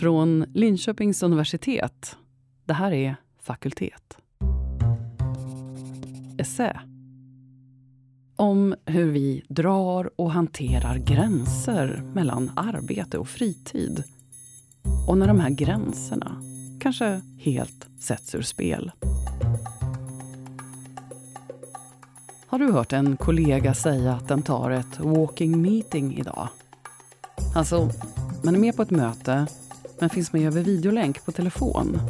Från Linköpings universitet. Det här är Fakultet. Essä. Om hur vi drar och hanterar gränser mellan arbete och fritid. Och när de här gränserna kanske helt sätts ur spel. Har du hört en kollega säga att den tar ett walking meeting idag? Alltså, man är med på ett möte men finns med över videolänk på telefon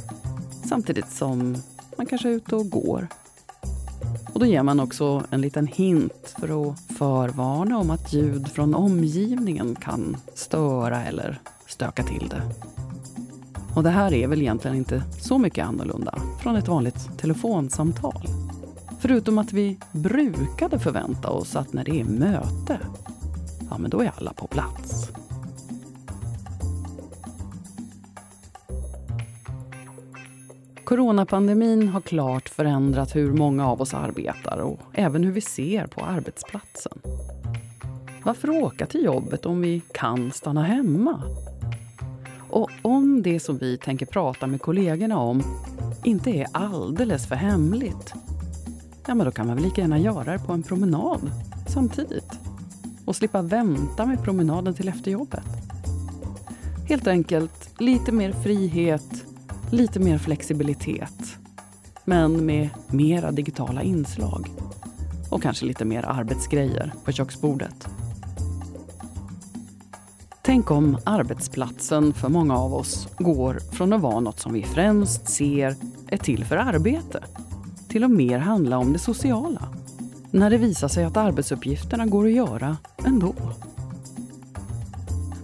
samtidigt som man kanske är ute och går. Och då ger man också en liten hint för att förvarna om att ljud från omgivningen kan störa eller stöka till det. Och det här är väl egentligen inte så mycket annorlunda från ett vanligt telefonsamtal. Förutom att vi brukade förvänta oss att när det är möte, ja men då är alla på plats. Coronapandemin har klart förändrat hur många av oss arbetar och även hur vi ser på arbetsplatsen. Varför åka till jobbet om vi kan stanna hemma? Och om det som vi tänker prata med kollegorna om inte är alldeles för hemligt, ja men då kan man väl lika gärna göra det på en promenad samtidigt. Och slippa vänta med promenaden till efter jobbet. Helt enkelt lite mer frihet, lite mer flexibilitet. Men med mera digitala inslag. Och kanske lite mer arbetsgrejer på köksbordet. Tänk om arbetsplatsen för många av oss går från att vara något som vi främst ser är till för arbete till att mer handla om det sociala. När det visar sig att arbetsuppgifterna går att göra ändå.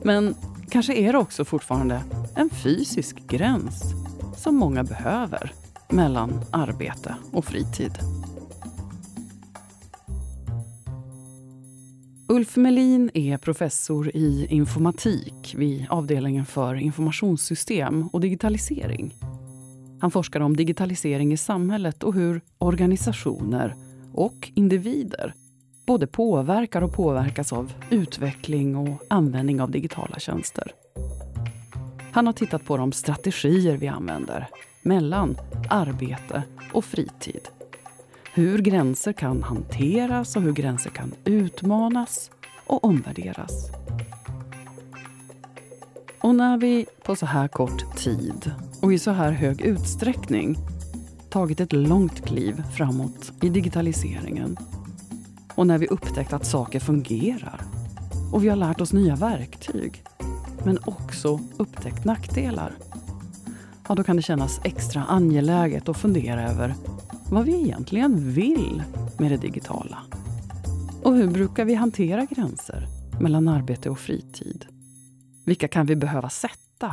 Men kanske är det också fortfarande en fysisk gräns som många behöver mellan arbete och fritid. Ulf Melin är professor i informatik vid avdelningen för informationssystem och digitalisering. Han forskar om digitalisering i samhället och hur organisationer och individer både påverkar och påverkas av utveckling och användning av digitala tjänster. Han har tittat på de strategier vi använder mellan arbete och fritid. Hur gränser kan hanteras och hur gränser kan utmanas och omvärderas. Och när vi på så här kort tid och i så här hög utsträckning tagit ett långt kliv framåt i digitaliseringen och när vi upptäckt att saker fungerar och vi har lärt oss nya verktyg men också upptäckt nackdelar ja, då kan det kännas extra angeläget att fundera över vad vi egentligen vill med det digitala. Och hur brukar vi hantera gränser mellan arbete och fritid? Vilka kan vi behöva sätta?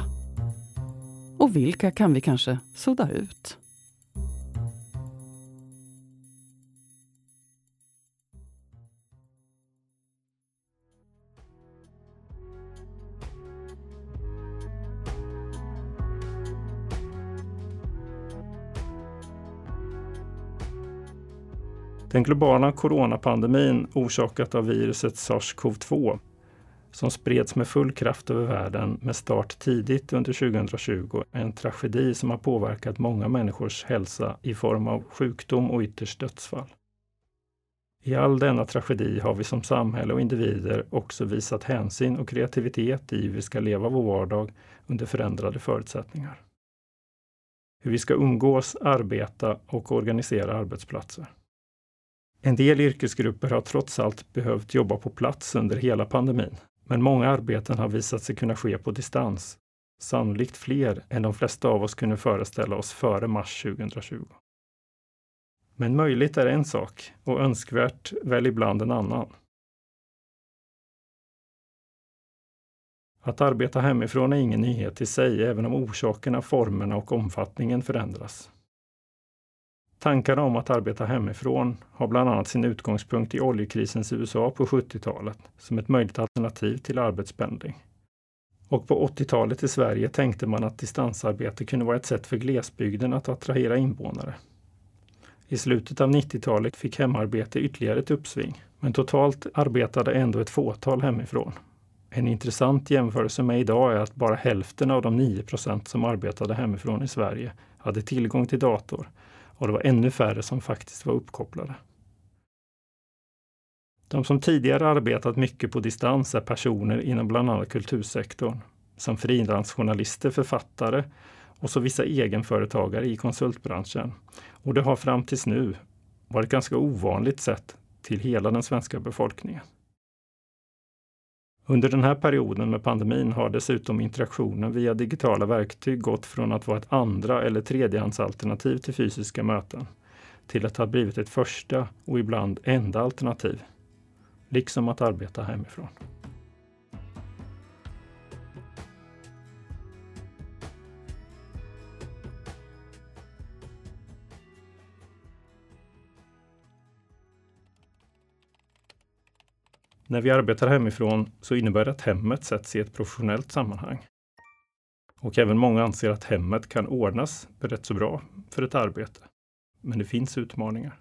Och vilka kan vi kanske sudda ut? Den globala coronapandemin orsakat av viruset sars-cov-2 som spreds med full kraft över världen med start tidigt under 2020 är en tragedi som har påverkat många människors hälsa i form av sjukdom och ytterst dödsfall. I all denna tragedi har vi som samhälle och individer också visat hänsyn och kreativitet i hur vi ska leva vår vardag under förändrade förutsättningar. Hur vi ska umgås, arbeta och organisera arbetsplatser. En del yrkesgrupper har trots allt behövt jobba på plats under hela pandemin, men många arbeten har visat sig kunna ske på distans. Sannolikt fler än de flesta av oss kunde föreställa oss före mars 2020. Men möjligt är en sak och önskvärt väl ibland en annan. Att arbeta hemifrån är ingen nyhet i sig, även om orsakerna, formerna och omfattningen förändras. Tankarna om att arbeta hemifrån har bland annat sin utgångspunkt i oljekrisens USA på 70-talet som ett möjligt alternativ till arbetspendling. Och på 80-talet i Sverige tänkte man att distansarbete kunde vara ett sätt för glesbygden att attrahera invånare. I slutet av 90-talet fick hemarbete ytterligare ett uppsving, men totalt arbetade ändå ett fåtal hemifrån. En intressant jämförelse med idag är att bara hälften av de 9% som arbetade hemifrån i Sverige hade tillgång till dator och det var ännu färre som faktiskt var uppkopplade. De som tidigare arbetat mycket på distans är personer inom bland annat kultursektorn, som frilansjournalister, författare och så vissa egenföretagare i konsultbranschen. Och det har fram tills nu varit ganska ovanligt sett till hela den svenska befolkningen. Under den här perioden med pandemin har dessutom interaktionen via digitala verktyg gått från att vara ett andra eller tredjehandsalternativ till fysiska möten till att ha blivit ett första och ibland enda alternativ. Liksom att arbeta hemifrån. När vi arbetar hemifrån så innebär det att hemmet sätts i ett professionellt sammanhang. Och även många anser att hemmet kan ordnas rätt så bra för ett arbete. Men det finns utmaningar.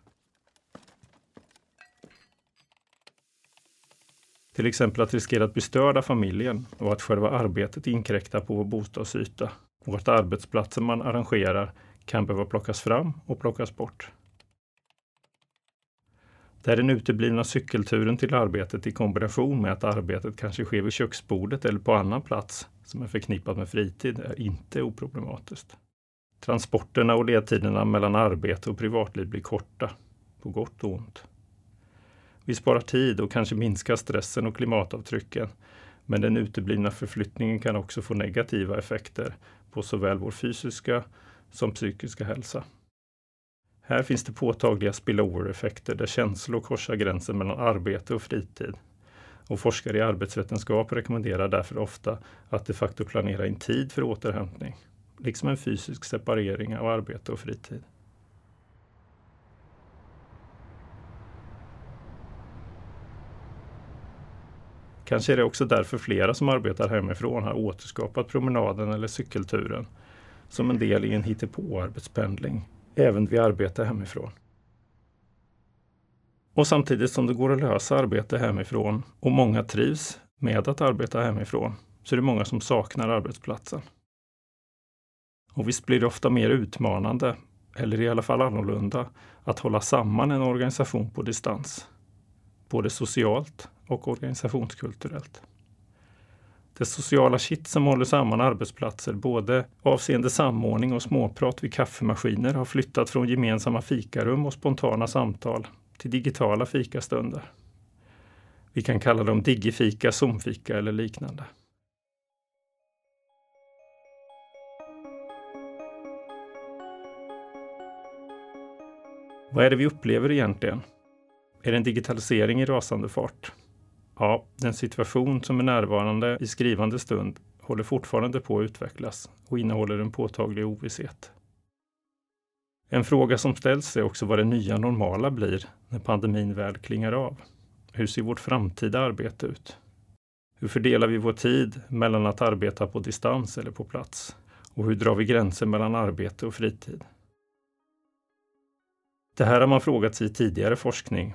Till exempel att riskera att bli störd av familjen och att själva arbetet inkräktar på vår bostadsyta och att arbetsplatsen man arrangerar kan behöva plockas fram och plockas bort. Där den uteblivna cykelturen till arbetet i kombination med att arbetet kanske sker vid köksbordet eller på annan plats som är förknippat med fritid är inte oproblematiskt. Transporterna och ledtiderna mellan arbete och privatliv blir korta, på gott och ont. Vi sparar tid och kanske minskar stressen och klimatavtrycken. Men den uteblivna förflyttningen kan också få negativa effekter på såväl vår fysiska som psykiska hälsa. Här finns det påtagliga spillover-effekter där känslor korsar gränsen mellan arbete och fritid. Och forskare i arbetsvetenskap rekommenderar därför ofta att de facto planera in tid för återhämtning, liksom en fysisk separering av arbete och fritid. Kanske är det också därför flera som arbetar hemifrån har återskapat promenaden eller cykelturen som en del i en hittepå-arbetspendling även vid arbete hemifrån. Och samtidigt som det går att lösa arbete hemifrån och många trivs med att arbeta hemifrån så är det många som saknar arbetsplatsen. Och visst blir det ofta mer utmanande, eller i alla fall annorlunda, att hålla samman en organisation på distans. Både socialt och organisationskulturellt det sociala kitt som håller samman arbetsplatser, både avseende samordning och småprat vid kaffemaskiner, har flyttat från gemensamma fikarum och spontana samtal till digitala fikastunder. Vi kan kalla dem digifika, zoomfika eller liknande. Vad är det vi upplever egentligen? Är det en digitalisering i rasande fart? Ja, den situation som är närvarande i skrivande stund håller fortfarande på att utvecklas och innehåller en påtaglig ovisshet. En fråga som ställs är också vad det nya normala blir när pandemin väl klingar av. Hur ser vårt framtida arbete ut? Hur fördelar vi vår tid mellan att arbeta på distans eller på plats? Och hur drar vi gränser mellan arbete och fritid? Det här har man frågat sig i tidigare forskning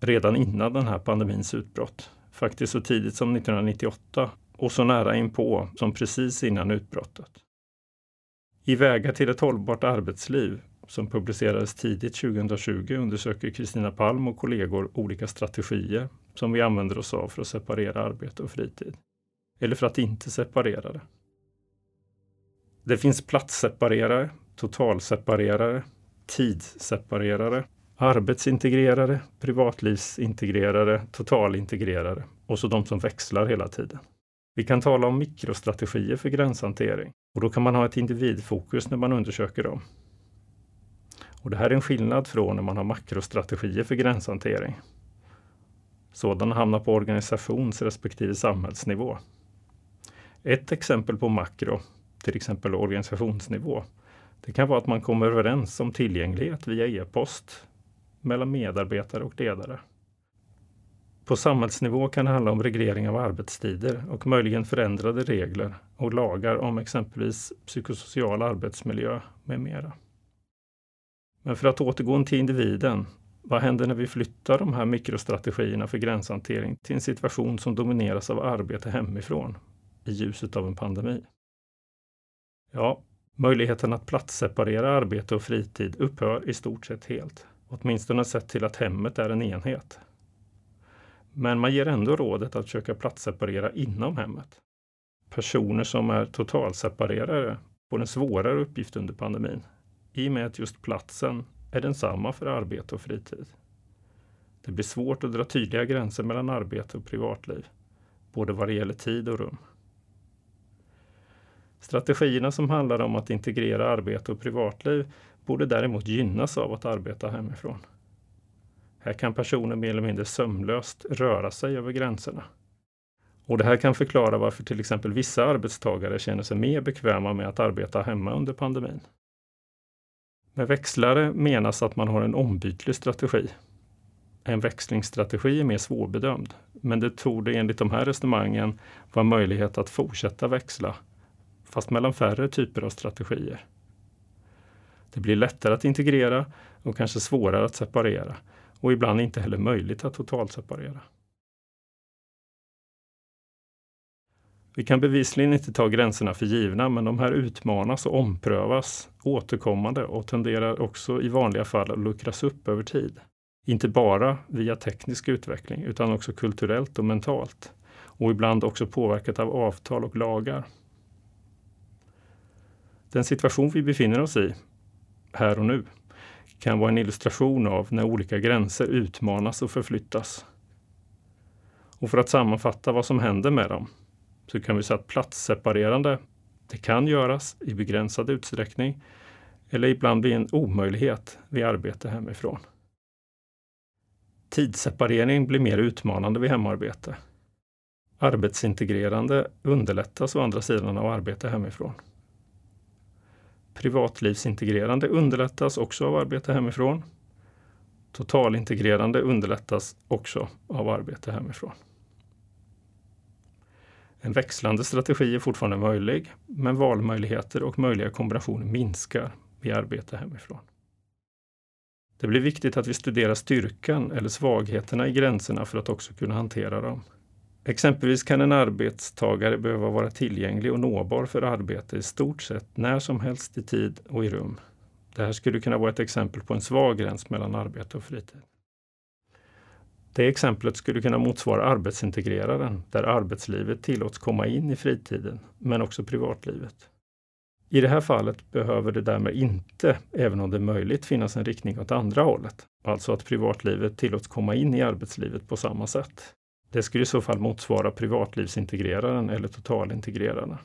redan innan den här pandemins utbrott. Faktiskt så tidigt som 1998 och så nära inpå som precis innan utbrottet. I Vägar till ett hållbart arbetsliv som publicerades tidigt 2020 undersöker Kristina Palm och kollegor olika strategier som vi använder oss av för att separera arbete och fritid. Eller för att inte separera det. Det finns platsseparerare, totalseparerare, tidsseparerare arbetsintegrerare, privatlivsintegrerare, totalintegrerare och så de som växlar hela tiden. Vi kan tala om mikrostrategier för gränshantering och då kan man ha ett individfokus när man undersöker dem. Och det här är en skillnad från när man har makrostrategier för gränshantering. Sådana hamnar på organisations respektive samhällsnivå. Ett exempel på makro, till exempel organisationsnivå, det kan vara att man kommer överens om tillgänglighet via e-post mellan medarbetare och ledare. På samhällsnivå kan det handla om reglering av arbetstider och möjligen förändrade regler och lagar om exempelvis psykosocial arbetsmiljö med mera. Men för att återgå till individen, Vad händer när vi flyttar de här mikrostrategierna för gränshantering till en situation som domineras av arbete hemifrån i ljuset av en pandemi? Ja, möjligheten att platsseparera arbete och fritid upphör i stort sett helt. Åtminstone sett till att hemmet är en enhet. Men man ger ändå rådet att försöka platsseparera inom hemmet. Personer som är totalseparerade får en svårare uppgift under pandemin i och med att just platsen är densamma för arbete och fritid. Det blir svårt att dra tydliga gränser mellan arbete och privatliv, både vad det gäller tid och rum. Strategierna som handlar om att integrera arbete och privatliv borde däremot gynnas av att arbeta hemifrån. Här kan personer mer eller mindre sömlöst röra sig över gränserna. Och det här kan förklara varför till exempel vissa arbetstagare känner sig mer bekväma med att arbeta hemma under pandemin. Med växlare menas att man har en ombytlig strategi. En växlingsstrategi är mer svårbedömd, men det torde enligt de här resonemangen vara möjlighet att fortsätta växla, fast mellan färre typer av strategier. Det blir lättare att integrera och kanske svårare att separera och ibland inte heller möjligt att totalseparera. Vi kan bevisligen inte ta gränserna för givna, men de här utmanas och omprövas återkommande och tenderar också i vanliga fall att luckras upp över tid. Inte bara via teknisk utveckling, utan också kulturellt och mentalt. Och ibland också påverkat av avtal och lagar. Den situation vi befinner oss i, här och nu, kan vara en illustration av när olika gränser utmanas och förflyttas. Och för att sammanfatta vad som händer med dem så kan vi säga att platsseparerande, det kan göras i begränsad utsträckning eller ibland bli en omöjlighet vid arbete hemifrån. Tidsseparering blir mer utmanande vid hemarbete. Arbetsintegrerande underlättas å andra sidan av arbete hemifrån. Privatlivsintegrerande underlättas också av arbete hemifrån. Totalintegrerande underlättas också av arbete hemifrån. En växlande strategi är fortfarande möjlig, men valmöjligheter och möjliga kombinationer minskar vid arbete hemifrån. Det blir viktigt att vi studerar styrkan eller svagheterna i gränserna för att också kunna hantera dem. Exempelvis kan en arbetstagare behöva vara tillgänglig och nåbar för arbete i stort sett när som helst i tid och i rum. Det här skulle kunna vara ett exempel på en svag gräns mellan arbete och fritid. Det exemplet skulle kunna motsvara arbetsintegreraren, där arbetslivet tillåts komma in i fritiden, men också privatlivet. I det här fallet behöver det därmed inte, även om det är möjligt, finnas en riktning åt andra hållet. Alltså att privatlivet tillåts komma in i arbetslivet på samma sätt. Det skulle i så fall motsvara privatlivsintegreraren eller totalintegreraren.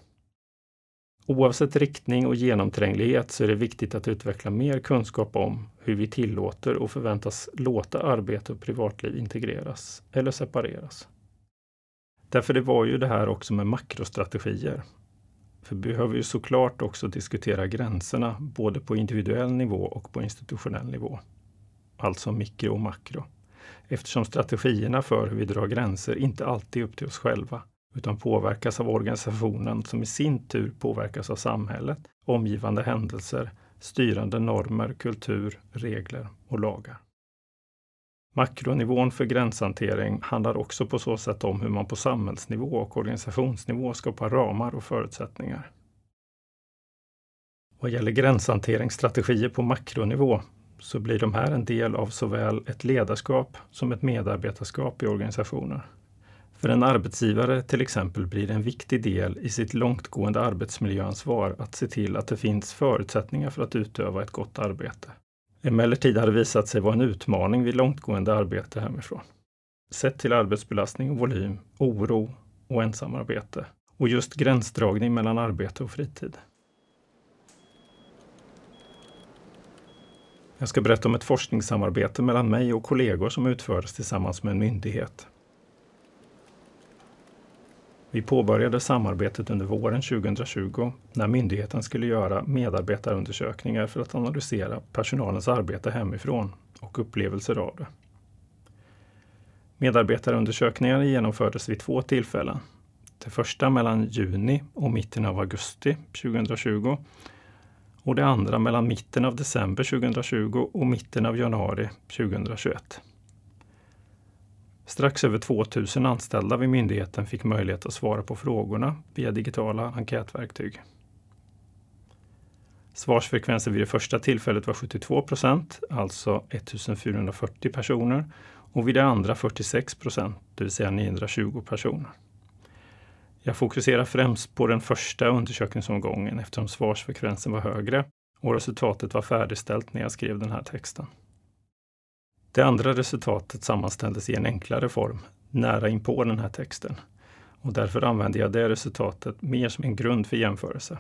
Oavsett riktning och genomtränglighet så är det viktigt att utveckla mer kunskap om hur vi tillåter och förväntas låta arbete och privatliv integreras eller separeras. Därför det var ju det här också med makrostrategier. För vi behöver ju såklart också diskutera gränserna både på individuell nivå och på institutionell nivå. Alltså mikro och makro. Eftersom strategierna för hur vi drar gränser inte alltid är upp till oss själva utan påverkas av organisationen som i sin tur påverkas av samhället, omgivande händelser, styrande normer, kultur, regler och lagar. Makronivån för gränshantering handlar också på så sätt om hur man på samhällsnivå och organisationsnivå skapar ramar och förutsättningar. Vad gäller gränshanteringsstrategier på makronivå så blir de här en del av såväl ett ledarskap som ett medarbetarskap i organisationer. För en arbetsgivare till exempel blir det en viktig del i sitt långtgående arbetsmiljöansvar att se till att det finns förutsättningar för att utöva ett gott arbete. Emellertid har det visat sig vara en utmaning vid långtgående arbete hemifrån. Sett till arbetsbelastning och volym, oro och ensamarbete och just gränsdragning mellan arbete och fritid. Jag ska berätta om ett forskningssamarbete mellan mig och kollegor som utfördes tillsammans med en myndighet. Vi påbörjade samarbetet under våren 2020 när myndigheten skulle göra medarbetarundersökningar för att analysera personalens arbete hemifrån och upplevelser av det. Medarbetarundersökningarna genomfördes vid två tillfällen. Det första mellan juni och mitten av augusti 2020 och det andra mellan mitten av december 2020 och mitten av januari 2021. Strax över 2000 anställda vid myndigheten fick möjlighet att svara på frågorna via digitala enkätverktyg. Svarsfrekvensen vid det första tillfället var 72 procent, alltså 1440 personer, och vid det andra 46 procent, det vill säga 920 personer. Jag fokuserar främst på den första undersökningsomgången eftersom svarsfrekvensen var högre och resultatet var färdigställt när jag skrev den här texten. Det andra resultatet sammanställdes i en enklare form, nära inpå den här texten. Och därför använder jag det resultatet mer som en grund för jämförelse.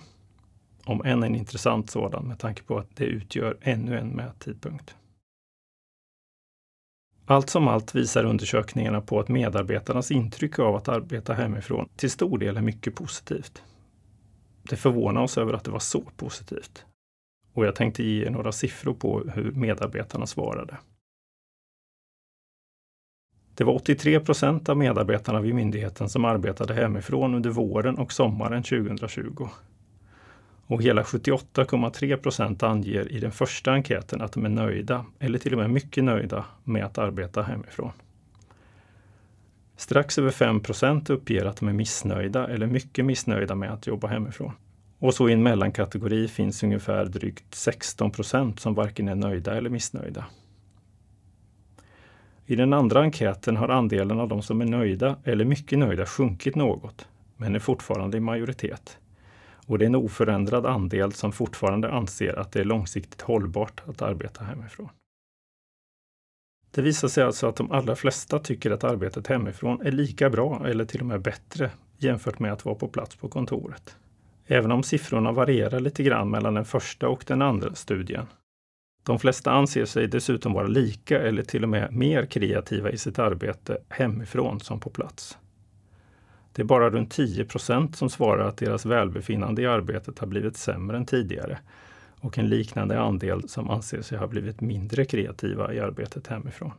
Om än en intressant sådan med tanke på att det utgör ännu en mättidpunkt. Allt som allt visar undersökningarna på att medarbetarnas intryck av att arbeta hemifrån till stor del är mycket positivt. Det förvånar oss över att det var så positivt. Och jag tänkte ge er några siffror på hur medarbetarna svarade. Det var 83 procent av medarbetarna vid myndigheten som arbetade hemifrån under våren och sommaren 2020. Och hela 78,3 procent anger i den första enkäten att de är nöjda, eller till och med mycket nöjda, med att arbeta hemifrån. Strax över 5 procent uppger att de är missnöjda eller mycket missnöjda med att jobba hemifrån. Och så i en mellankategori finns ungefär drygt 16 procent som varken är nöjda eller missnöjda. I den andra enkäten har andelen av de som är nöjda eller mycket nöjda sjunkit något, men är fortfarande i majoritet. Och det är en oförändrad andel som fortfarande anser att det är långsiktigt hållbart att arbeta hemifrån. Det visar sig alltså att de allra flesta tycker att arbetet hemifrån är lika bra eller till och med bättre jämfört med att vara på plats på kontoret. Även om siffrorna varierar lite grann mellan den första och den andra studien de flesta anser sig dessutom vara lika eller till och med mer kreativa i sitt arbete hemifrån som på plats. Det är bara runt 10% som svarar att deras välbefinnande i arbetet har blivit sämre än tidigare och en liknande andel som anser sig ha blivit mindre kreativa i arbetet hemifrån.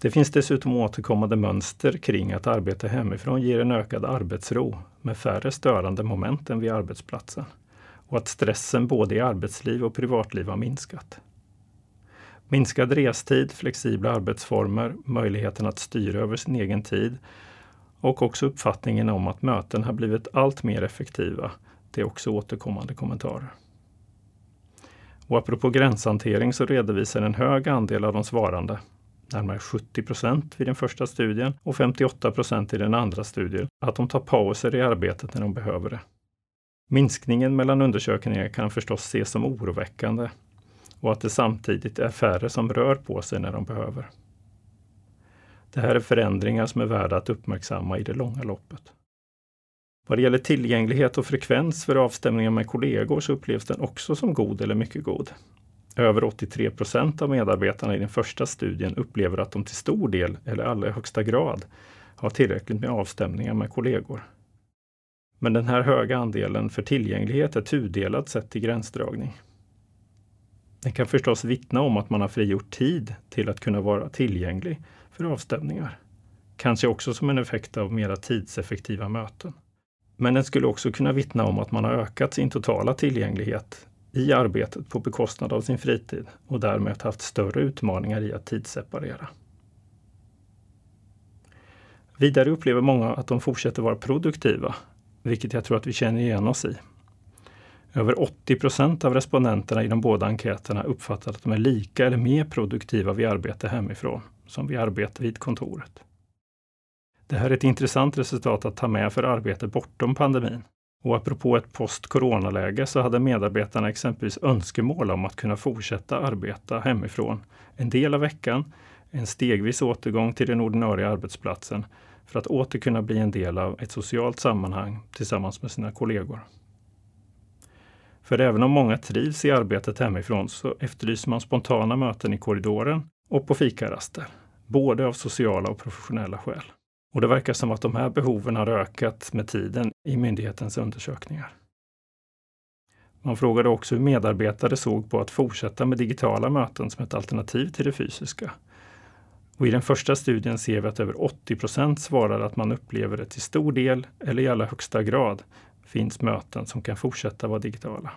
Det finns dessutom återkommande mönster kring att arbete hemifrån ger en ökad arbetsro med färre störande moment än vid arbetsplatsen och att stressen både i arbetsliv och privatliv har minskat. Minskad restid, flexibla arbetsformer, möjligheten att styra över sin egen tid och också uppfattningen om att möten har blivit allt mer effektiva. Det är också återkommande kommentarer. Och apropå gränshantering så redovisar en hög andel av de svarande, närmare 70 procent vid den första studien och 58 procent i den andra studien, att de tar pauser i arbetet när de behöver det. Minskningen mellan undersökningar kan förstås ses som oroväckande och att det samtidigt är färre som rör på sig när de behöver. Det här är förändringar som är värda att uppmärksamma i det långa loppet. Vad det gäller tillgänglighet och frekvens för avstämningar med kollegor så upplevs den också som god eller mycket god. Över 83 procent av medarbetarna i den första studien upplever att de till stor del, eller allra högsta grad, har tillräckligt med avstämningar med kollegor. Men den här höga andelen för tillgänglighet är tudelad sett till gränsdragning. Den kan förstås vittna om att man har frigjort tid till att kunna vara tillgänglig för avstämningar. Kanske också som en effekt av mera tidseffektiva möten. Men den skulle också kunna vittna om att man har ökat sin totala tillgänglighet i arbetet på bekostnad av sin fritid och därmed haft större utmaningar i att tidsseparera. Vidare upplever många att de fortsätter vara produktiva vilket jag tror att vi känner igen oss i. Över 80 procent av respondenterna i de båda enkäterna uppfattar att de är lika eller mer produktiva vid arbete hemifrån som vi arbetar vid kontoret. Det här är ett intressant resultat att ta med för arbete bortom pandemin. Och apropå ett post-coronaläge så hade medarbetarna exempelvis önskemål om att kunna fortsätta arbeta hemifrån en del av veckan, en stegvis återgång till den ordinarie arbetsplatsen för att åter kunna bli en del av ett socialt sammanhang tillsammans med sina kollegor. För även om många trivs i arbetet hemifrån så efterlyser man spontana möten i korridoren och på fikaraster, både av sociala och professionella skäl. Och det verkar som att de här behoven har ökat med tiden i myndighetens undersökningar. Man frågade också hur medarbetare såg på att fortsätta med digitala möten som ett alternativ till det fysiska och I den första studien ser vi att över 80 procent svarar att man upplever det till stor del eller i allra högsta grad finns möten som kan fortsätta vara digitala.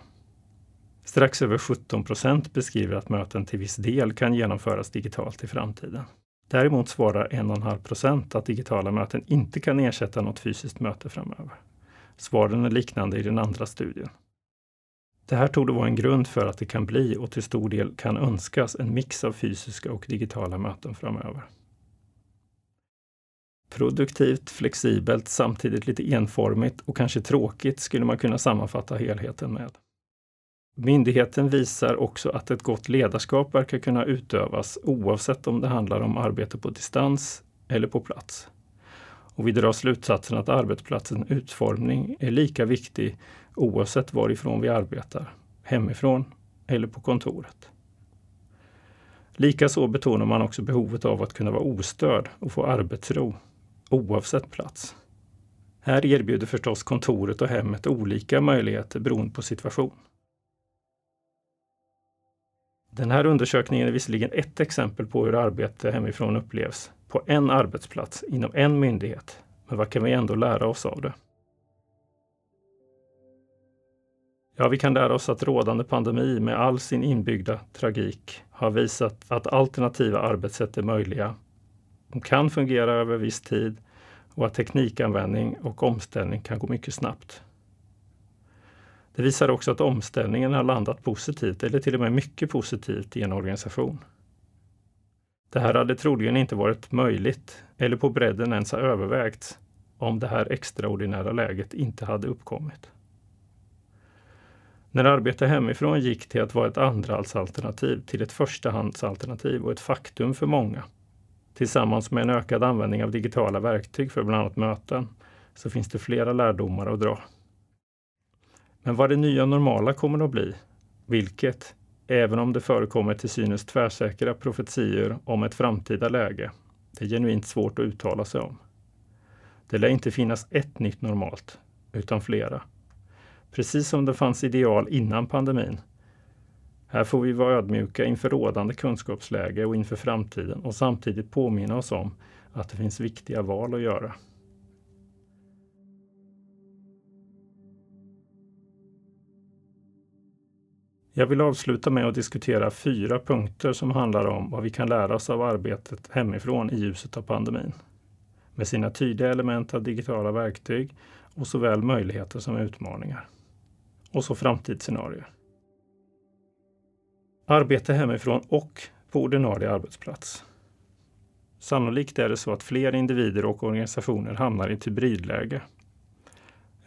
Strax över 17 procent beskriver att möten till viss del kan genomföras digitalt i framtiden. Däremot svarar 1,5 procent att digitala möten inte kan ersätta något fysiskt möte framöver. Svaren är liknande i den andra studien. Det här tog vara en grund för att det kan bli och till stor del kan önskas en mix av fysiska och digitala möten framöver. Produktivt, flexibelt, samtidigt lite enformigt och kanske tråkigt skulle man kunna sammanfatta helheten med. Myndigheten visar också att ett gott ledarskap verkar kunna utövas oavsett om det handlar om arbete på distans eller på plats. Och vi drar slutsatsen att arbetsplatsens utformning är lika viktig oavsett varifrån vi arbetar, hemifrån eller på kontoret. Likaså betonar man också behovet av att kunna vara ostörd och få arbetsro, oavsett plats. Här erbjuder förstås kontoret och hemmet olika möjligheter beroende på situation. Den här undersökningen är visserligen ett exempel på hur arbete hemifrån upplevs på en arbetsplats inom en myndighet. Men vad kan vi ändå lära oss av det? Ja, vi kan lära oss att rådande pandemi med all sin inbyggda tragik har visat att alternativa arbetssätt är möjliga. De kan fungera över viss tid och att teknikanvändning och omställning kan gå mycket snabbt. Det visar också att omställningen har landat positivt eller till och med mycket positivt i en organisation. Det här hade troligen inte varit möjligt eller på bredden ens ha övervägts om det här extraordinära läget inte hade uppkommit. När arbete hemifrån gick till att vara ett andrahandsalternativ till ett förstahandsalternativ och ett faktum för många, tillsammans med en ökad användning av digitala verktyg för bland annat möten, så finns det flera lärdomar att dra. Men vad det nya normala kommer att bli, vilket, även om det förekommer till synes tvärsäkra profetier om ett framtida läge, det är genuint svårt att uttala sig om. Det lär inte finnas ett nytt normalt, utan flera. Precis som det fanns ideal innan pandemin. Här får vi vara ödmjuka inför rådande kunskapsläge och inför framtiden och samtidigt påminna oss om att det finns viktiga val att göra. Jag vill avsluta med att diskutera fyra punkter som handlar om vad vi kan lära oss av arbetet hemifrån i ljuset av pandemin. Med sina tydliga element av digitala verktyg och såväl möjligheter som utmaningar. Och så framtidsscenarier. Arbete hemifrån och på ordinarie arbetsplats. Sannolikt är det så att fler individer och organisationer hamnar i ett hybridläge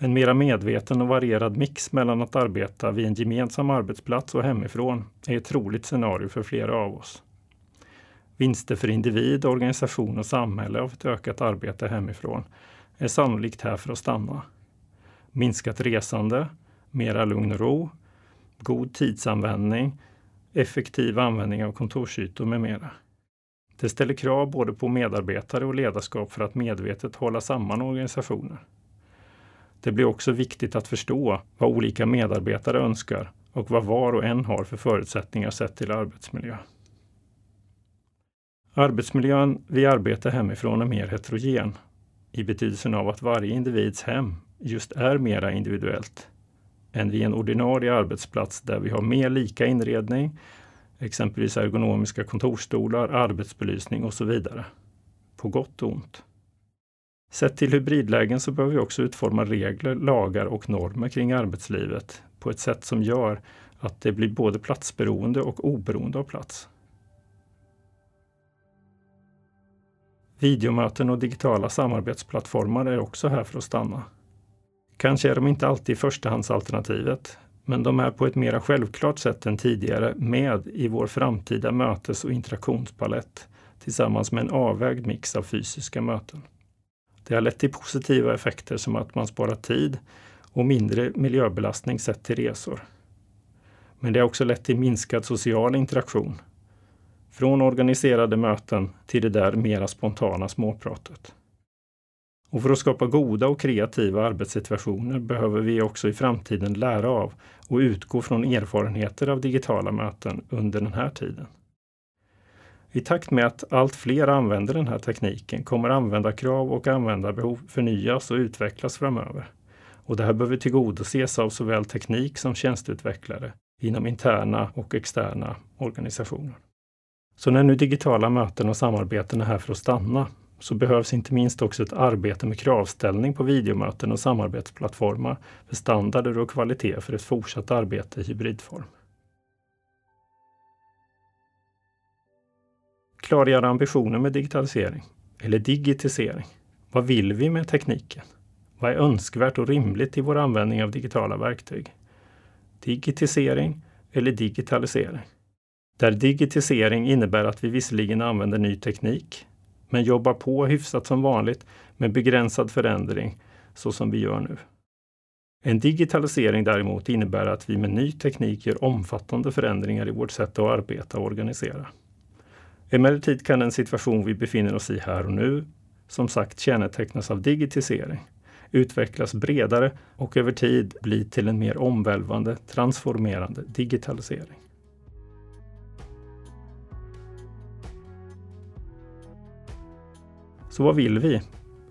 en mera medveten och varierad mix mellan att arbeta vid en gemensam arbetsplats och hemifrån är ett troligt scenario för flera av oss. Vinster för individ, organisation och samhälle av ett ökat arbete hemifrån är sannolikt här för att stanna. Minskat resande, mera lugn och ro, god tidsanvändning, effektiv användning av kontorsytor med mera. Det ställer krav både på medarbetare och ledarskap för att medvetet hålla samman organisationen. Det blir också viktigt att förstå vad olika medarbetare önskar och vad var och en har för förutsättningar sett till arbetsmiljö. Arbetsmiljön vid arbete hemifrån är mer heterogen i betydelsen av att varje individs hem just är mera individuellt än vid en ordinarie arbetsplats där vi har mer lika inredning, exempelvis ergonomiska kontorsstolar, arbetsbelysning och så vidare. På gott och ont. Sett till hybridlägen så behöver vi också utforma regler, lagar och normer kring arbetslivet på ett sätt som gör att det blir både platsberoende och oberoende av plats. Videomöten och digitala samarbetsplattformar är också här för att stanna. Kanske är de inte alltid förstahandsalternativet, men de är på ett mera självklart sätt än tidigare med i vår framtida mötes och interaktionspalett tillsammans med en avvägd mix av fysiska möten. Det har lett till positiva effekter som att man sparar tid och mindre miljöbelastning sett till resor. Men det har också lett till minskad social interaktion. Från organiserade möten till det där mera spontana småpratet. Och för att skapa goda och kreativa arbetssituationer behöver vi också i framtiden lära av och utgå från erfarenheter av digitala möten under den här tiden. I takt med att allt fler använder den här tekniken kommer användarkrav och användarbehov förnyas och utvecklas framöver. Och det här behöver tillgodoses av såväl teknik som tjänsteutvecklare inom interna och externa organisationer. Så när nu digitala möten och samarbeten är här för att stanna så behövs inte minst också ett arbete med kravställning på videomöten och samarbetsplattformar för standarder och kvalitet för ett fortsatt arbete i hybridform. Klargöra ambitionen med digitalisering, eller digitisering. Vad vill vi med tekniken? Vad är önskvärt och rimligt i vår användning av digitala verktyg? Digitisering eller digitalisering? Där digitisering innebär att vi visserligen använder ny teknik, men jobbar på hyfsat som vanligt med begränsad förändring, så som vi gör nu. En digitalisering däremot innebär att vi med ny teknik gör omfattande förändringar i vårt sätt att arbeta och organisera. Emellertid kan den situation vi befinner oss i här och nu som sagt kännetecknas av digitisering, utvecklas bredare och över tid bli till en mer omvälvande, transformerande digitalisering. Så vad vill vi?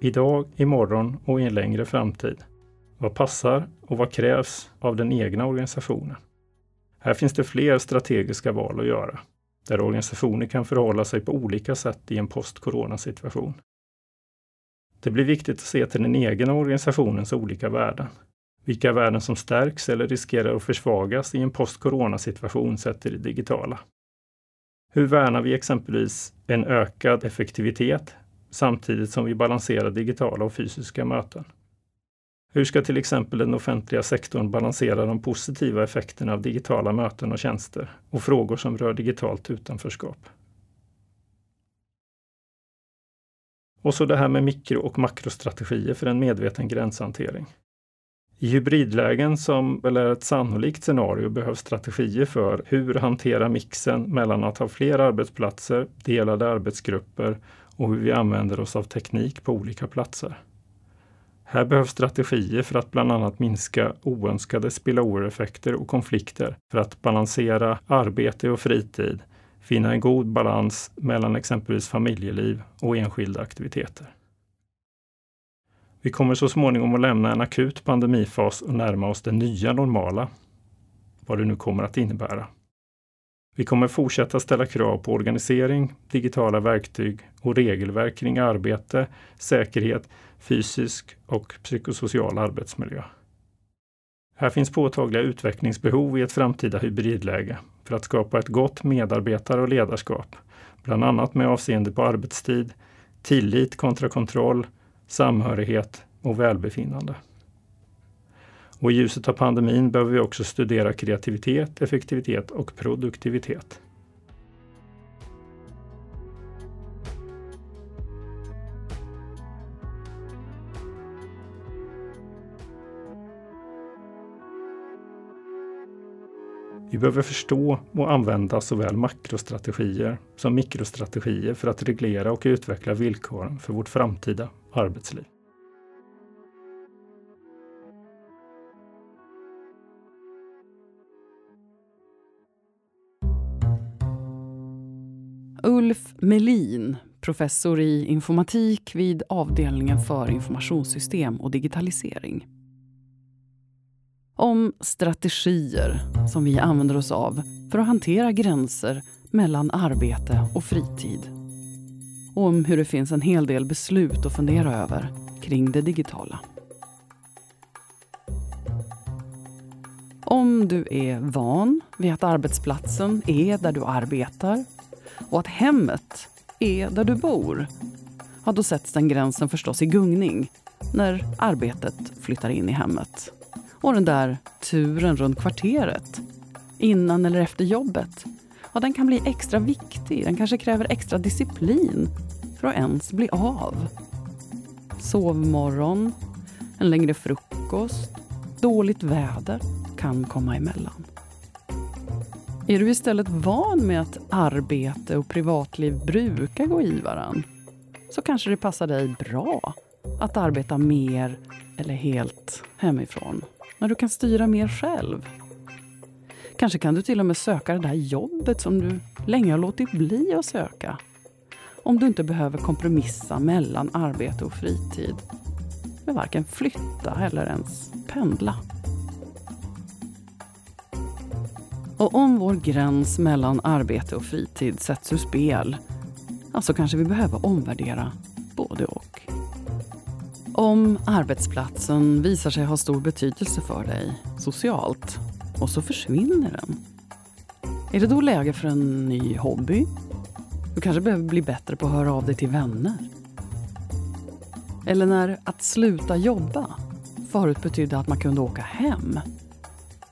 Idag, imorgon och i en längre framtid? Vad passar och vad krävs av den egna organisationen? Här finns det fler strategiska val att göra, där organisationer kan förhålla sig på olika sätt i en post-corona-situation. Det blir viktigt att se till den egna organisationens olika värden. Vilka värden som stärks eller riskerar att försvagas i en post-corona-situation sett till det digitala. Hur värnar vi exempelvis en ökad effektivitet samtidigt som vi balanserar digitala och fysiska möten? Hur ska till exempel den offentliga sektorn balansera de positiva effekterna av digitala möten och tjänster och frågor som rör digitalt utanförskap? Och så det här med mikro och makrostrategier för en medveten gränshantering. I hybridlägen, som väl är ett sannolikt scenario, behövs strategier för hur hantera mixen mellan att ha fler arbetsplatser, delade arbetsgrupper och hur vi använder oss av teknik på olika platser. Här behövs strategier för att bland annat minska oönskade spillover-effekter och konflikter för att balansera arbete och fritid finna en god balans mellan exempelvis familjeliv och enskilda aktiviteter. Vi kommer så småningom att lämna en akut pandemifas och närma oss det nya normala, vad det nu kommer att innebära. Vi kommer fortsätta ställa krav på organisering, digitala verktyg och regelverk kring arbete, säkerhet, fysisk och psykosocial arbetsmiljö. Här finns påtagliga utvecklingsbehov i ett framtida hybridläge för att skapa ett gott medarbetare och ledarskap, bland annat med avseende på arbetstid, tillit kontra kontroll, samhörighet och välbefinnande. Och I ljuset av pandemin behöver vi också studera kreativitet, effektivitet och produktivitet. Behöver förstå och använda såväl makrostrategier som mikrostrategier för att reglera och utveckla villkoren för vårt framtida arbetsliv. Ulf Melin, professor i informatik vid avdelningen för informationssystem och digitalisering om strategier som vi använder oss av för att hantera gränser mellan arbete och fritid. Och om hur det finns en hel del beslut att fundera över kring det digitala. Om du är van vid att arbetsplatsen är där du arbetar och att hemmet är där du bor, ja, då sätts den gränsen förstås i gungning när arbetet flyttar in i hemmet. Och den där turen runt kvarteret, innan eller efter jobbet, ja, den kan bli extra viktig. Den kanske kräver extra disciplin för att ens bli av. Sovmorgon, en längre frukost, dåligt väder kan komma emellan. Är du istället van med att arbete och privatliv brukar gå i varann så kanske det passar dig bra att arbeta mer eller helt hemifrån när du kan styra mer själv. Kanske kan du till och med söka det där jobbet som du länge har låtit bli att söka. Om du inte behöver kompromissa mellan arbete och fritid. Men varken flytta eller ens pendla. Och om vår gräns mellan arbete och fritid sätts ur spel, alltså kanske vi behöver omvärdera. Om arbetsplatsen visar sig ha stor betydelse för dig socialt och så försvinner den. Är det då läge för en ny hobby? Du kanske behöver bli bättre på att höra av dig till vänner. Eller när att sluta jobba förut betydde att man kunde åka hem.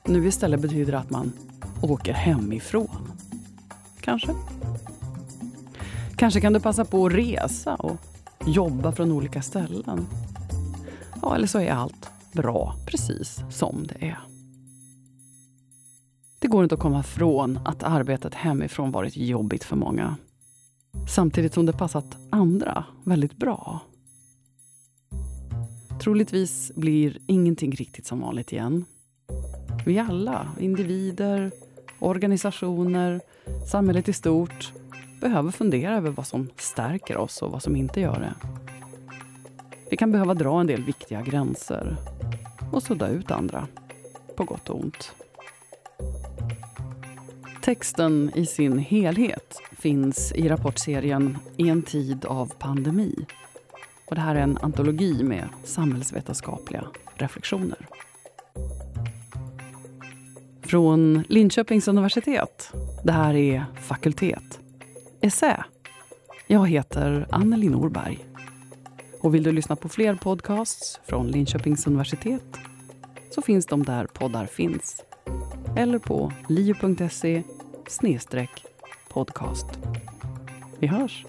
Nu istället betyder det att man åker hemifrån. Kanske. Kanske kan du passa på att resa och jobba från olika ställen. Ja, eller så är allt bra precis som det är. Det går inte att komma ifrån att arbetet hemifrån varit jobbigt för många. Samtidigt som det passat andra väldigt bra. Troligtvis blir ingenting riktigt som vanligt igen. Vi alla, individer, organisationer, samhället i stort, behöver fundera över vad som stärker oss och vad som inte gör det. Vi kan behöva dra en del viktiga gränser och sudda ut andra, på gott och ont. Texten i sin helhet finns i rapportserien I en tid av pandemi. Och det här är en antologi med samhällsvetenskapliga reflektioner. Från Linköpings universitet. Det här är Fakultet. Essä. Jag heter Anneli Norberg. Och vill du lyssna på fler podcasts från Linköpings universitet så finns de där poddar finns. Eller på liu.se podcast. Vi hörs!